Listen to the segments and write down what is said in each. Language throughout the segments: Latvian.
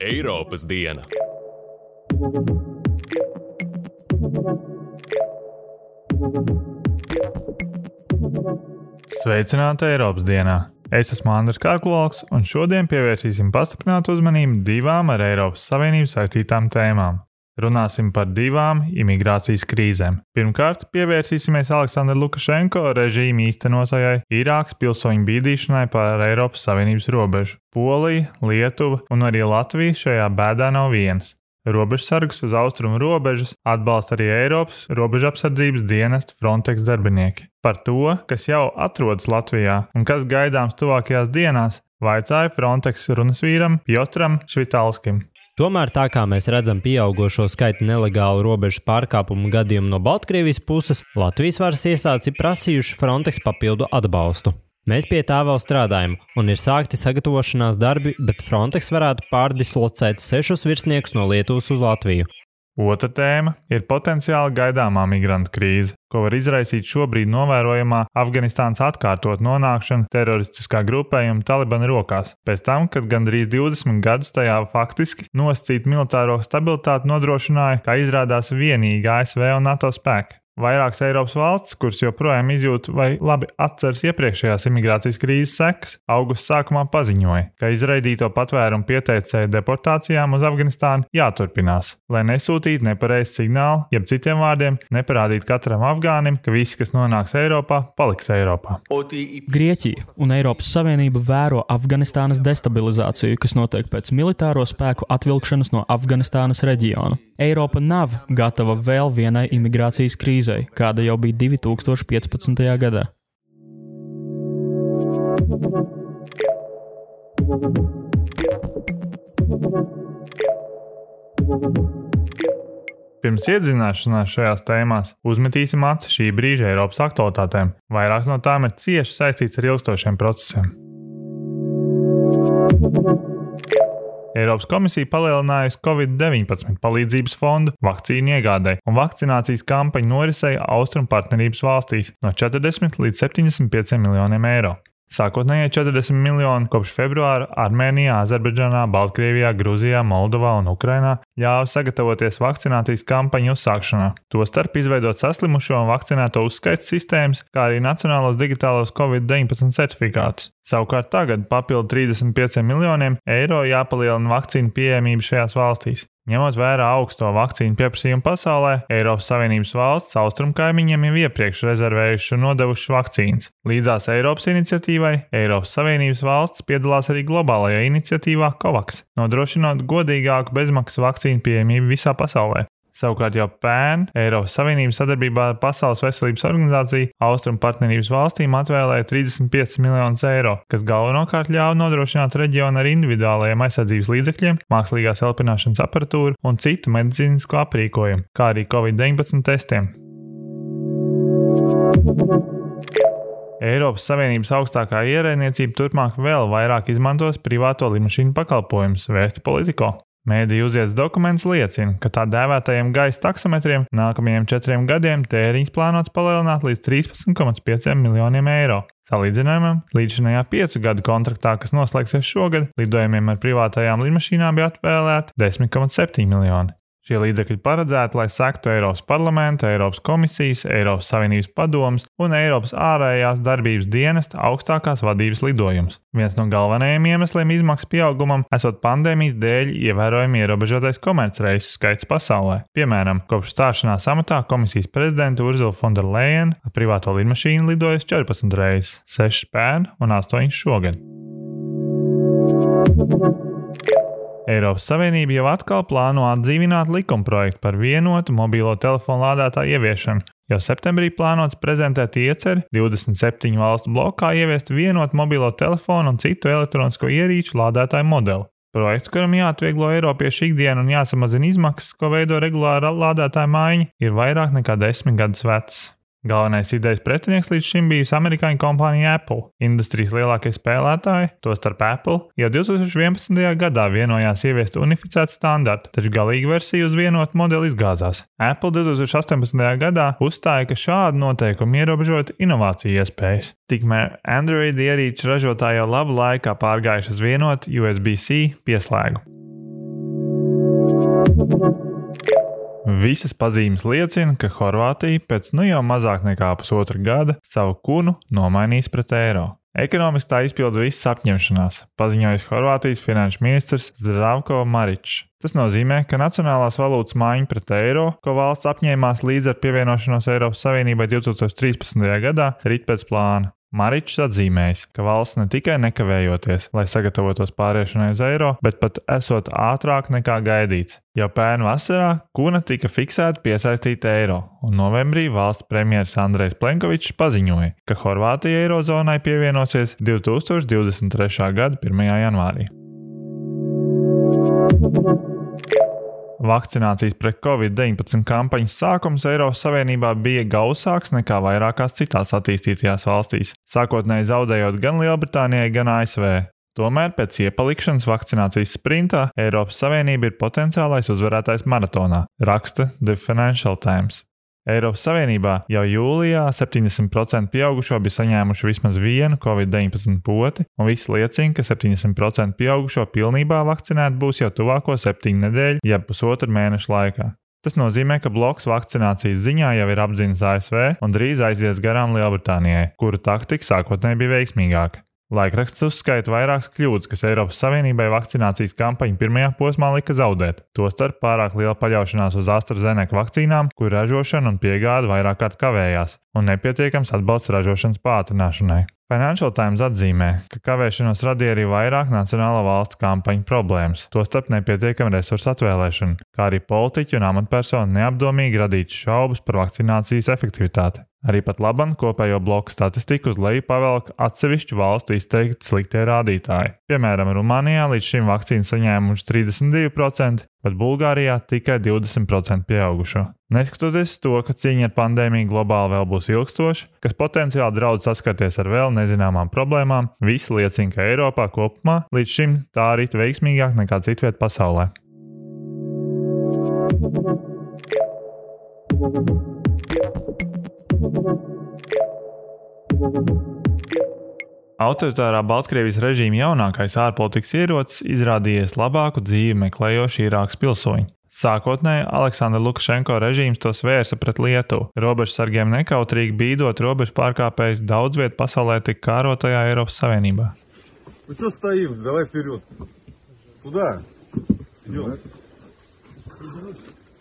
Eiropas diena. Sveicināti Eiropas dienā! Es esmu Andris Kārklovs, un šodien pievērsīsim pastiprinātu uzmanību divām ar Eiropas Savienību saistītām tēmām. Runāsim par divām imigrācijas krīzēm. Pirmkārt, pievērsīsimies Aleksandra Lukašenko režīmu īstenotajai Irākas pilsoņu bīdīšanai pār Eiropas Savienības robežu. Polija, Lietuva un arī Latvija šajā bēdā nav vienas. Robežsargus uz austrumu robežas atbalsta arī Eiropas robežapsardzības dienesta Frontex darbinieki. Par to, kas jau atrodas Latvijā un kas gaidāms tuvākajās dienās, vaicāja Frontex runas vīram Piotram Švitalskim. Tomēr, tā kā mēs redzam pieaugušo skaitu nelegālu robežu pārkāpumu gadījumu no Baltkrievijas puses, Latvijas varas iestādes ir prasījuši Frontex papildu atbalstu. Mēs pie tā vēl strādājam, un ir sākti sagatavošanās darbi, bet Frontex varētu pārdislocēt sešus virsniekus no Lietuvas uz Latviju. Otra tēma ir potenciāli gaidāmā migrantu krīze, ko var izraisīt šobrīd novērojamā Afganistānas atkārtot nonākšana teroristiskā grupējuma Talibana rokās, pēc tam, kad gandrīz 20 gadus tajā faktiski nosacīt militāro stabilitāti nodrošināja, kā izrādās, vienīgi ASV un NATO spēki. Vairākas Eiropas valstis, kuras joprojām izjūt vai labi atceras iepriekšējās imigrācijas krīzes sekas, augusta sākumā paziņoja, ka izraidīto patvērumu pieteicēju deportācijām uz Afganistānu jāturpinās, lai nesūtītu nepareizu signālu, jeb citiem vārdiem, neparādītu katram afgānim, ka visi, kas nonāks Eiropā, paliks Eiropā. Grieķija un Eiropas Savienība vēro Afganistānas destabilizāciju, kas notiek pēc militāro spēku atvilkšanas no Afganistānas reģiona. Eiropa nav gatava vēl vienai imigrācijas krīzei, kāda jau bija 2015. gadā. Pirms iedzināšanās šajās tēmās uzmetīsim acis šī brīža Eiropas aktualitātēm. Vairākas no tām ir cieši saistītas ar ilgstošiem procesiem. Eiropas komisija palielinājusi Covid-19 palīdzības fondu vakcīnu iegādai un vakcinācijas kampaņu norisei Austrum partnerības valstīs no 40 līdz 75 miljoniem eiro. Sākotnējie 40 miljoni kopš februāra Armēnijā, Azerbaidžānā, Baltkrievijā, Grūzijā, Moldovā un Ukrainā ļāva sagatavoties vakcinācijas kampaņu uzsākšanā. Tostarp izveidot saslimušo un vakcinēto uzskaits sistēmas, kā arī nacionālos digitālos Covid-19 certifikātus. Savukārt tagad papildu 35 miljoniem eiro jāpalielina vakcīnu pieejamība šajās valstīs. Ņemot vērā augsto vakcīnu pieprasījumu pasaulē, Eiropas Savienības valsts austrumkaimiņiem jau iepriekš rezervējuši un nodevuši vakcīnas. Līdzās Eiropas iniciatīvai, Eiropas Savienības valsts piedalās arī globālajā iniciatīvā COVAX, nodrošinot godīgāku bezmaksas vakcīnu pieejamību visā pasaulē. Savukārt jau pērn Eiropas Savienības sadarbībā ar Pasaules veselības organizāciju Austrum partnerības valstīm atvēlēja 35 miljonus eiro, kas galvenokārt ļāva nodrošināt reģionu ar individuālajiem aizsardzības līdzekļiem, mākslīgās elpināšanas aparatūru un citu medicīnisko aprīkojumu, kā arī Covid-19 testiem. Eiropas Savienības augstākā ierēdniecība turpmāk vēl vairāk izmantos privāto lidmašīnu pakalpojumus, vēsta politiko. Mēdīju uziets dokuments liecina, ka tā dēvētajiem gaisa taksometriem nākamajiem četriem gadiem tēriņš plānots palielināt līdz 13,5 miljoniem eiro. Salīdzinājumam, līdzinājā piecu gadu kontraktā, kas noslēgsies šogad, lidojumiem ar privātajām lidmašīnām bija atvēlēti 10,7 miljoni. Šie līdzekļi paredzēti, lai sektu Eiropas parlamenta, Eiropas komisijas, Eiropas Savienības padomus un Eiropas ārējās darbības dienesta augstākās vadības lidojumus. Viens no galvenajiem iemesliem izmaksu pieaugumam esot pandēmijas dēļ ievērojami ierobežotais komercreisu skaits pasaulē. Piemēram, kopš stāšanās amatā komisijas prezidenta Urzula Fonderleina ar privāto lidmašīnu lidojas 14 reizes, 6 pērn un 8 šogad. Eiropas Savienība jau atkal plāno atdzīvināt likumprojektu par vienotu mobilo telefonu lādētāju ieviešanu. Jau septembrī plānots prezentēt ieceri 27 valstu blokā ieviest vienotu mobilo telefonu un citu elektronisko ierīču lādētāju modeli. Projekts, kuram jāatvieglo Eiropiešu ikdienu un jāsamazina izmaksas, ko veido regulāra lādētāja maiņa, ir vairāk nekā desmit gadus vecs. Galvenais idejas pretinieks līdz šim bijusi amerikāņu kompānija Apple. Industrijas lielākie spēlētāji, tostarp Apple, jau 2011. gadā vienojās ieviest unificētu standartu, taču galīga versija uz vienotu modeli izgāzās. Apple 2018. gadā uzstāja, ka šādi noteikumi ierobežot inovāciju iespējas. Tikmēr Android ierīču ražotāji jau labu laikā pārgājuši uz vienotu USB-C pieslēgu. Visas pazīmes liecina, ka Horvātija pēc nu jau mazāk nekā pusotra gada savu kunu nomainīs pret eiro. Ekonomiski tā izpilda visas apņemšanās, paziņojis Horvātijas finanšu ministrs Zdravko Maričs. Tas nozīmē, ka nacionālās valūtas maiņa pret eiro, ko valsts apņēmās līdz ar pievienošanos Eiropas Savienībai 2013. gadā, rit pēc plāna. Maričs atzīmējis, ka valsts ne tikai nekavējoties, lai sagatavotos pāriešanai uz eiro, bet pat esot ātrāk nekā gaidīts. Jau pērn vasarā kuna tika fiksēta piesaistīta eiro, un novembrī valsts premjerministrs Andrejs Plenkovičs paziņoja, ka Horvātija eirozonai pievienosies 2023. gada 1. janvārī. Vakcinācijas pret covid-19 kampaņas sākums Eiropas Savienībā bija gausāks nekā vairākās citās attīstītajās valstīs, sākotnēji zaudējot gan Lielbritānijai, gan ASV. Tomēr pēc iepalikšanas vakcinācijas sprintā Eiropas Savienība ir potenciālais uzvarētājs maratonā, raksta The Financial Times. Eiropas Savienībā jau jūlijā 70% pieaugušo bija saņēmuši vismaz vienu covid-19 poti, un viss liecina, ka 70% pieaugušo pilnībā vakcinēti būs jau tuvāko septiņu nedēļu, jeb pusotru mēnešu laikā. Tas nozīmē, ka bloks vakcinācijas ziņā jau ir apzinis ASV un drīz aizies garām Lielbritānijai, kuru taktika sākotnēji bija veiksmīgāka. Laikraksts uzskaita vairākas kļūdas, kas Eiropas Savienībai vakcinācijas kampaņu pirmajā posmā lika zaudēt. Tostarp pārāk liela paļaušanās uz AstraZeneca vakcīnām, kur ražošana un piegāde vairāk kārt kavējās, un nepietiekams atbalsts ražošanas pātrināšanai. Financial Times atzīmē, ka kavēšanos radīja arī vairāk nacionālo valstu kampaņu problēmas, tostarp nepietiekama resursu atvēlēšana, kā arī politiķu un amatpersonu neapdomīgi radītas šaubas par vakcinācijas efektivitāti. Arī pat labam kopējo bloku statistiku uz leju pavelk atsevišķu valstu izteikti sliktie rādītāji. Piemēram, Rumānijā līdz šim vakcīnu saņēmuši 32%, bet Bulgārijā tikai 20% pieaugušo. Neskatoties to, ka cīņa ar pandēmiju globāli vēl būs ilgstoša, kas potenciāli draudz saskarties ar vēl nezināmām problēmām, visi liecina, ka Eiropā kopumā līdz šim tā arī veiksmīgāk nekā citviet pasaulē. Thank you. Autoritārā Baltkrievijas režīma jaunākais ārpolitikas ierocis izrādījies labāku dzīvi meklējoši Irākas pilsoņi. Sākotnēji Aleksandra Lukašenko režīms tos vērsa pret Lietuvu. Robežsargiem nekautrīgi bīdot robežu pārkāpējus daudz vietā pasaulē tik kārotajā Eiropas Savienībā. Ну что стоим? Давай вперед. Куда? Идем.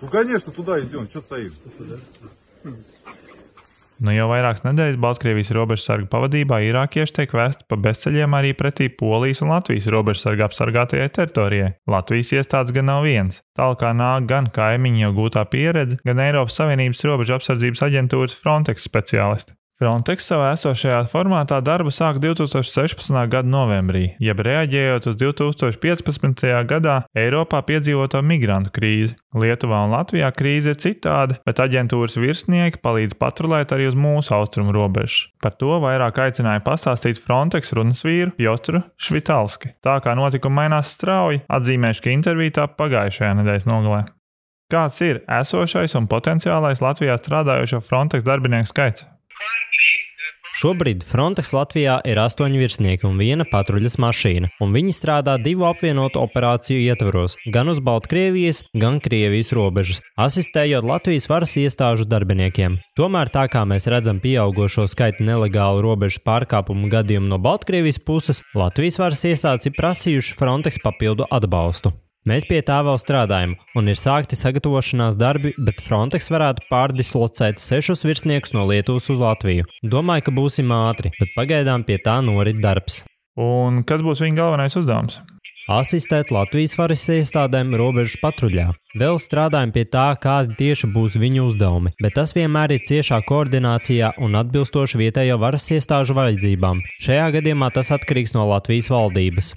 Ну конечно, туда идем. Что стоим? Nu jau vairākas nedēļas Baltkrievijas robežsarga pavadībā īrākieši tiek vēsti pa bezceļiem arī pretī Polijas un Latvijas robežsarga apsargātajai teritorijai. Latvijas iestādes gan nav viens. Tālāk nāk gan kaimiņu jau gūtā pieredze, gan Eiropas Savienības robežu apsardzības aģentūras Frontex speciālisti. Frontex savā esošajā formātā darbu sāk 2016. gada novembrī, jeb reaģējot uz 2015. gadā Eiropā piedzīvoto migrantu krīzi. Lietuvā un Latvijā krīze ir citāda, bet aģentūras virsnieki palīdz patrulēt arī uz mūsu austrumu robežas. Par to vairāk aicināja pastāstīt Frontex runas vīru Jotru Švitalski. Tā kā notikumi mainās strauji, atzīmēšu, ka intervija tā pagājušajā nedēļas nogalē. Kāds ir esošais un potenciālais Latvijā strādājošo Frontex darbinieku skaits? Šobrīd Frontex Latvijā ir astoņi virsnieki un viena patruļas mašīna, un viņi strādā divu apvienotu operāciju ietvaros, gan uz Baltkrievijas, gan Krievijas robežas, asistējot Latvijas varas iestāžu darbiniekiem. Tomēr tā kā mēs redzam pieaugušo skaitu nelegālu robežu pārkāpumu gadījumu no Baltkrievijas puses, Latvijas varas iestādes ir prasījuši Frontex papildu atbalstu. Mēs pie tā vēl strādājam, un ir sākti sagatavošanās darbi, bet Frontex varētu pārdislocēt sešus virsniekus no Lietuvas uz Latviju. Domāju, ka būsim ātri, bet pagaidām pie tā norit darbs. Un kas būs viņa galvenais uzdevums? Asistēt Latvijas varas iestādēm robežas patruļā. Vēl strādājam pie tā, kādi tieši būs viņu uzdevumi, bet tas vienmēr ir ciešā koordinācijā un atbilstoši vietējo varas iestāžu vajadzībām. Šajā gadījumā tas atkarīgs no Latvijas valdības.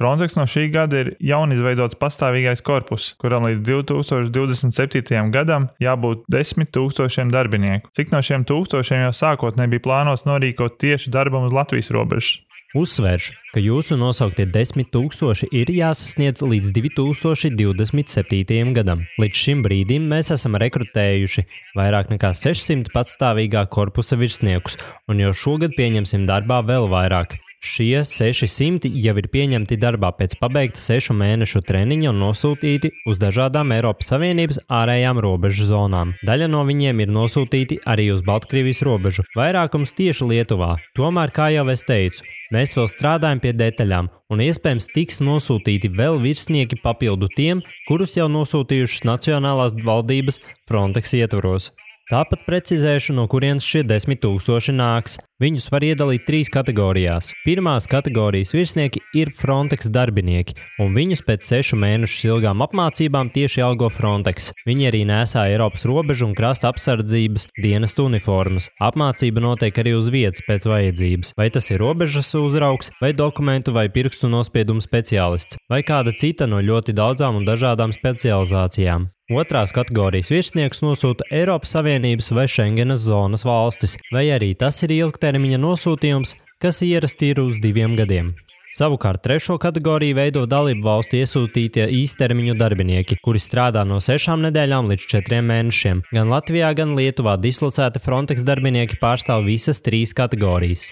Frontex no šī gada ir jaunizveidots pastāvīgais korpus, kuram līdz 2027. gadam jābūt 10 tūkstošiem darbinieku. Cik no šiem tūkstošiem jau sākotnēji bija plānots norīkot tieši darbam uz Latvijas robežas? Uzsvēršu, ka jūsu nosauktie desmit tūkstoši ir jāsasniedz līdz 2027. gadam. Līdz šim brīdim mēs esam rekrutējuši vairāk nekā 600 patstāvīgā korpusa virsniekus, un jau šogad pieņemsim darbā vēl vairāk. Šie 600 jau ir pieņemti darbā pēc pabeigta sešu mēnešu treniņa un nosūtīti uz dažādām Eiropas Savienības ārējām robežu zonām. Daļa no viņiem ir nosūtīti arī uz Baltkrievijas robežu, vairākums tieši Lietuvā. Tomēr, kā jau es teicu, mēs vēl strādājam pie detaļām, un iespējams tiks nosūtīti vēl virsnieki papildu tiem, kurus jau nosūtījušas Nacionālās valdības Frontex ietvaros. Tāpat precizēšu, no kurienes šie desmit tūkstoši nāks. Viņus var iedalīt trīs kategorijās. Pirmās kategorijas virsnieki ir Frontex darbinieki, un viņus pēc sešu mēnešu ilgām apmācībām tieši algo Frontex. Viņi arī nesā Eiropas robežu un krasta apsardzības dienestu uniformas. Apmācība notiek arī uz vietas pēc vajadzības. Vai tas ir robežas uzraugs, vai dokumentu vai pirkstu nospiedumu speciālists, vai kāda cita no ļoti daudzām un dažādām specializācijām. Otrās kategorijas virsnieks nosūta Eiropas Savienības vai Schengenas zonas valstis, vai arī tas ir ilgtermiņa nosūtījums, kas ierasti ir uz diviem gadiem. Savukārt trešo kategoriju veido dalību valstu iesūtītie īstermiņu darbinieki, kuri strādā no sešām nedēļām līdz četriem mēnešiem. Gan Latvijā, gan Lietuvā dislocēti Frontex darbinieki pārstāv visas trīs kategorijas.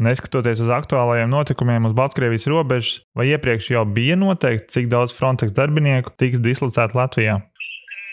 Neskatoties uz aktuālajiem notikumiem uz Baltkrievijas robežas, vai iepriekš jau bija noteikts, cik daudz Frontex darbinieku tiks dislocēti Latvijā?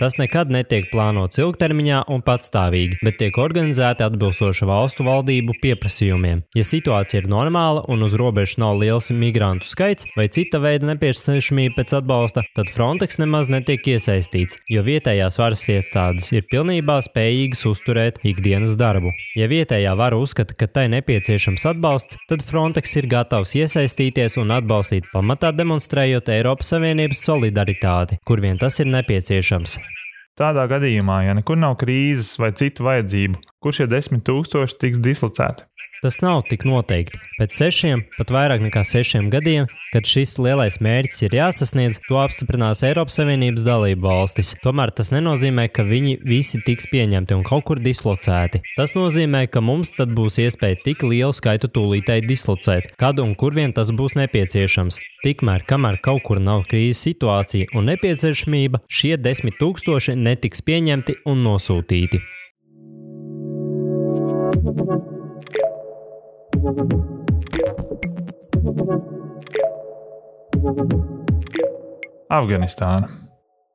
Tas nekad netiek plānots ilgtermiņā un patstāvīgi, bet tiek organizēti atbilstoši valstu valdību pieprasījumiem. Ja situācija ir normāla un uz robežas nav liels migrantu skaits vai cita veida nepieciešamība pēc atbalsta, tad Frontex nemaz netiek iesaistīts, jo vietējās varas iestādes ir pilnībā spējīgas uzturēt ikdienas darbu. Ja vietējā vara uzskata, ka tai nepieciešams atbalsts, tad Frontex ir gatavs iesaistīties un atbalstīt pamatā demonstrējot Eiropas Savienības solidaritāti, kur vien tas ir nepieciešams. Tādā gadījumā, ja nekur nav krīzes vai citu vajadzību, kur šie desmit tūkstoši tiks dislocēti? Tas nav tik noteikti. Pēc sešiem, pat vairāk nekā sešiem gadiem, kad šis lielais mērķis ir jāsasniedz, to apstiprinās Eiropas Savienības dalību valstis. Tomēr tas nenozīmē, ka viņi visi tiks pieņemti un kaut kur dislocēti. Tas nozīmē, ka mums tad būs iespēja tik lielu skaitu tūlītēji dislocēt, kad un kur vien tas būs nepieciešams. Tikmēr, kamēr kaut kur nav krīzes situācija un nepieciešamība, šie desmit tūkstoši netiks pieņemti un nosūtīti. Afganistāna.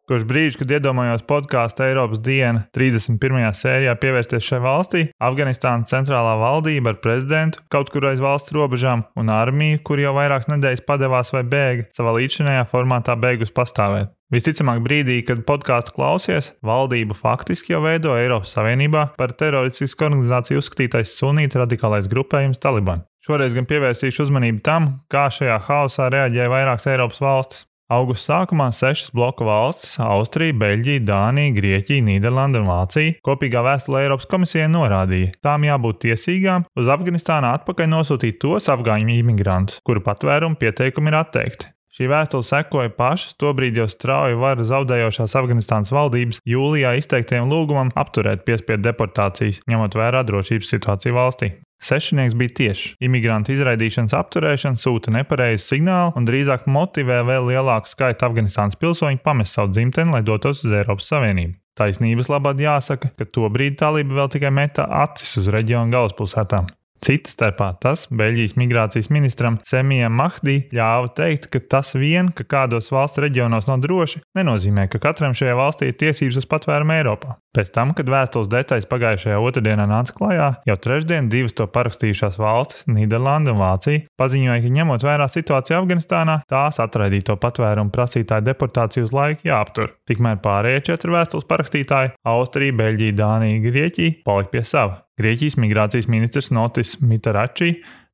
Kopš brīža, kad iedomājos podkāstu Eiropas diena 31. sērijā pievērsties šai valstī, Afganistānas centrālā valdība ar prezidentu kaut kur aiz valsts robežām un armiju, kur jau vairākas nedēļas padevās vai bēga, savā līdzinājā formātā beigus pastāvēt. Visticamāk, brīdī, kad podkāstu klausies, valdību faktiski jau veido Eiropas Savienībā par teroristisku organizāciju uzskatītais sunīta radikālais grupējums Taliban. Šoreiz gan pievērsīšu uzmanību tam, kā šajā haosā reaģēja vairākas Eiropas valstis. Augusta sākumā sešas bloku valstis - Austrija, Beļģija, Dānija, Grieķija, Nīderlanda un Vācija - kopīgā vēstulē Eiropas komisijai norādīja, tām jābūt tiesīgām uz Afganistānu atpakaļ nosūtīt tos afgāņu imigrantus, kuru patvērumu pieteikumi ir atteikti. Šī vēstule sekoja pašas tobrīd jau strauji varu zaudējošās Afganistānas valdības jūlijā izteiktajam lūgumam apturēt piespiedu deportācijas, ņemot vērā drošības situāciju valstī. Sešnieks bija tieši. Imigrantu izraidīšanas apturēšana sūta nepareizu signālu un drīzāk motivē vēl lielāku skaitu Afganistānas pilsoņu pamest savu dzimteni, lai dotos uz Eiropas Savienību. Taisnības labāk jāsaka, ka tobrīd talība vēl tikai meta acis uz reģionu galvaspilsētām. Cita starpā tas Beļģijas migrācijas ministram Semijam Mahdī ļāva teikt, ka tas vien, ka kādos valsts reģionos nav droši, nenozīmē, ka katram šajā valstī ir tiesības uz patvērumu Eiropā. Pēc tam, kad vēstules detaļas pagājušajā otrdienā nāca klajā, jau trešdien divas to parakstījušās valstis, Nīderlanda un Vācija, paziņoja, ka ņemot vērā situāciju Afganistānā, tās atraidīto patvērumu prasītāju deportāciju uz laiku jāaptur. Tikmēr pārējie četri vēstules parakstītāji - Austrija, Beļģija, Dānija, Grieķija - palika pie sava. Grieķijas migrācijas ministrs Notis Mitarači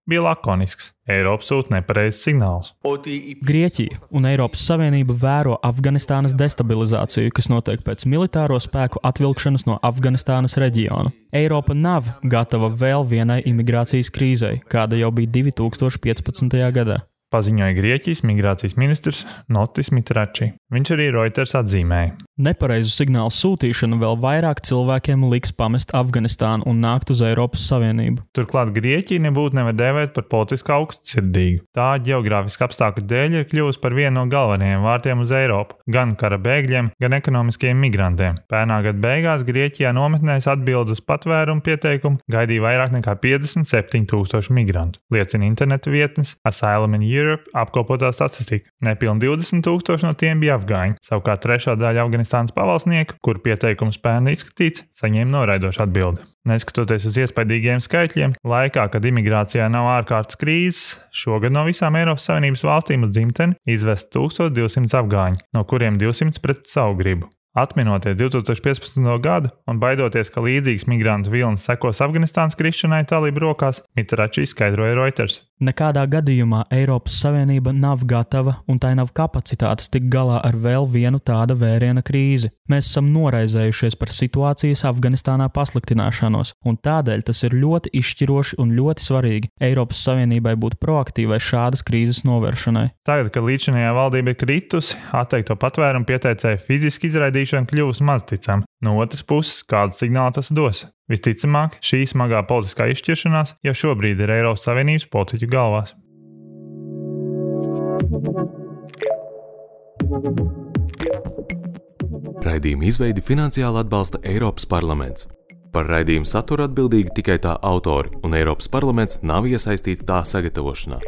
bija lakonisks. Eiropa sūta nepareizs signāls. Grieķija un Eiropas Savienība vēro Afganistānas destabilizāciju, kas notiek pēc militāro spēku atvilkšanas no Afganistānas reģiona. Eiropa nav gatava vēl vienai imigrācijas krīzei, kāda jau bija 2015. gadā. Paziņoja Grieķijas migrācijas ministrs Notis Mitrači. Viņš arī Reuters atzīmēja. Nepareizu signālu sūtīšana vēl vairāk cilvēkiem liks pamest Afganistānu un nākt uz Eiropas Savienību. Turklāt Grieķija nebūtu nevar dēvēt par politiski augstsirdīgu. Tā geogrāfiska apstākļu dēļ ir kļuvusi par vienu no galvenajiem vārtiem uz Eiropu, gan kara bēgļiem, gan ekonomiskiem migrantiem. Pērnā gada beigās Grieķijā nometnēs atbild uz patvērumu pieteikumu gaidīja vairāk nekā 57 tūkstoši migrantu, liecina interneta vietnes Asylum in Europe apkopotā statistika. Nepilni 20 tūkstoši no tiem bija afgāņi, savukārt trešā daļa Afganistānas pavalsnieku, kur pieteikums pērn izskatīts, saņēma noraidošu atbildi. Neskatoties uz iespaidīgiem skaitļiem, laikā, kad imigrācijā nav ārkārtas krīzes, šogad no visām Eiropas Savienības valstīm uz dzimteni izvest 1200 afgāņu, no kuriem 200 pret savu gribu. Atminoties 2015. gadu un baidoties, ka līdzīgs migrantu vilnis sekos Afganistānas krišanai talību rokās, Mitrači izskaidroja Reuters. Nekādā gadījumā Eiropas Savienība nav gatava un tai nav kapacitātes tikt galā ar vēl vienu tāda vēriena krīzi. Mēs esam noraizējušies par situācijas Afganistānā pasliktināšanos, un tādēļ tas ir ļoti izšķiroši un ļoti svarīgi Eiropas Savienībai būt proaktīvai šādas krīzes novēršanai. Tagad, kad līdzinājā valdība ir kritusi, atteikto patvērumu pieteicēju fiziski izraidīšana kļūst mazticama. No otras puses, kādu signālu tas dos? Visticamāk, šī smagā politiskā izšķiršanās jau šobrīd ir Eiropas Savienības politiķu galvās. Raidījuma izveidi finansiāli atbalsta Eiropas parlaments. Par raidījumu saturu atbildīgi tikai tā autori, un Eiropas parlaments nav iesaistīts tā sagatavošanā.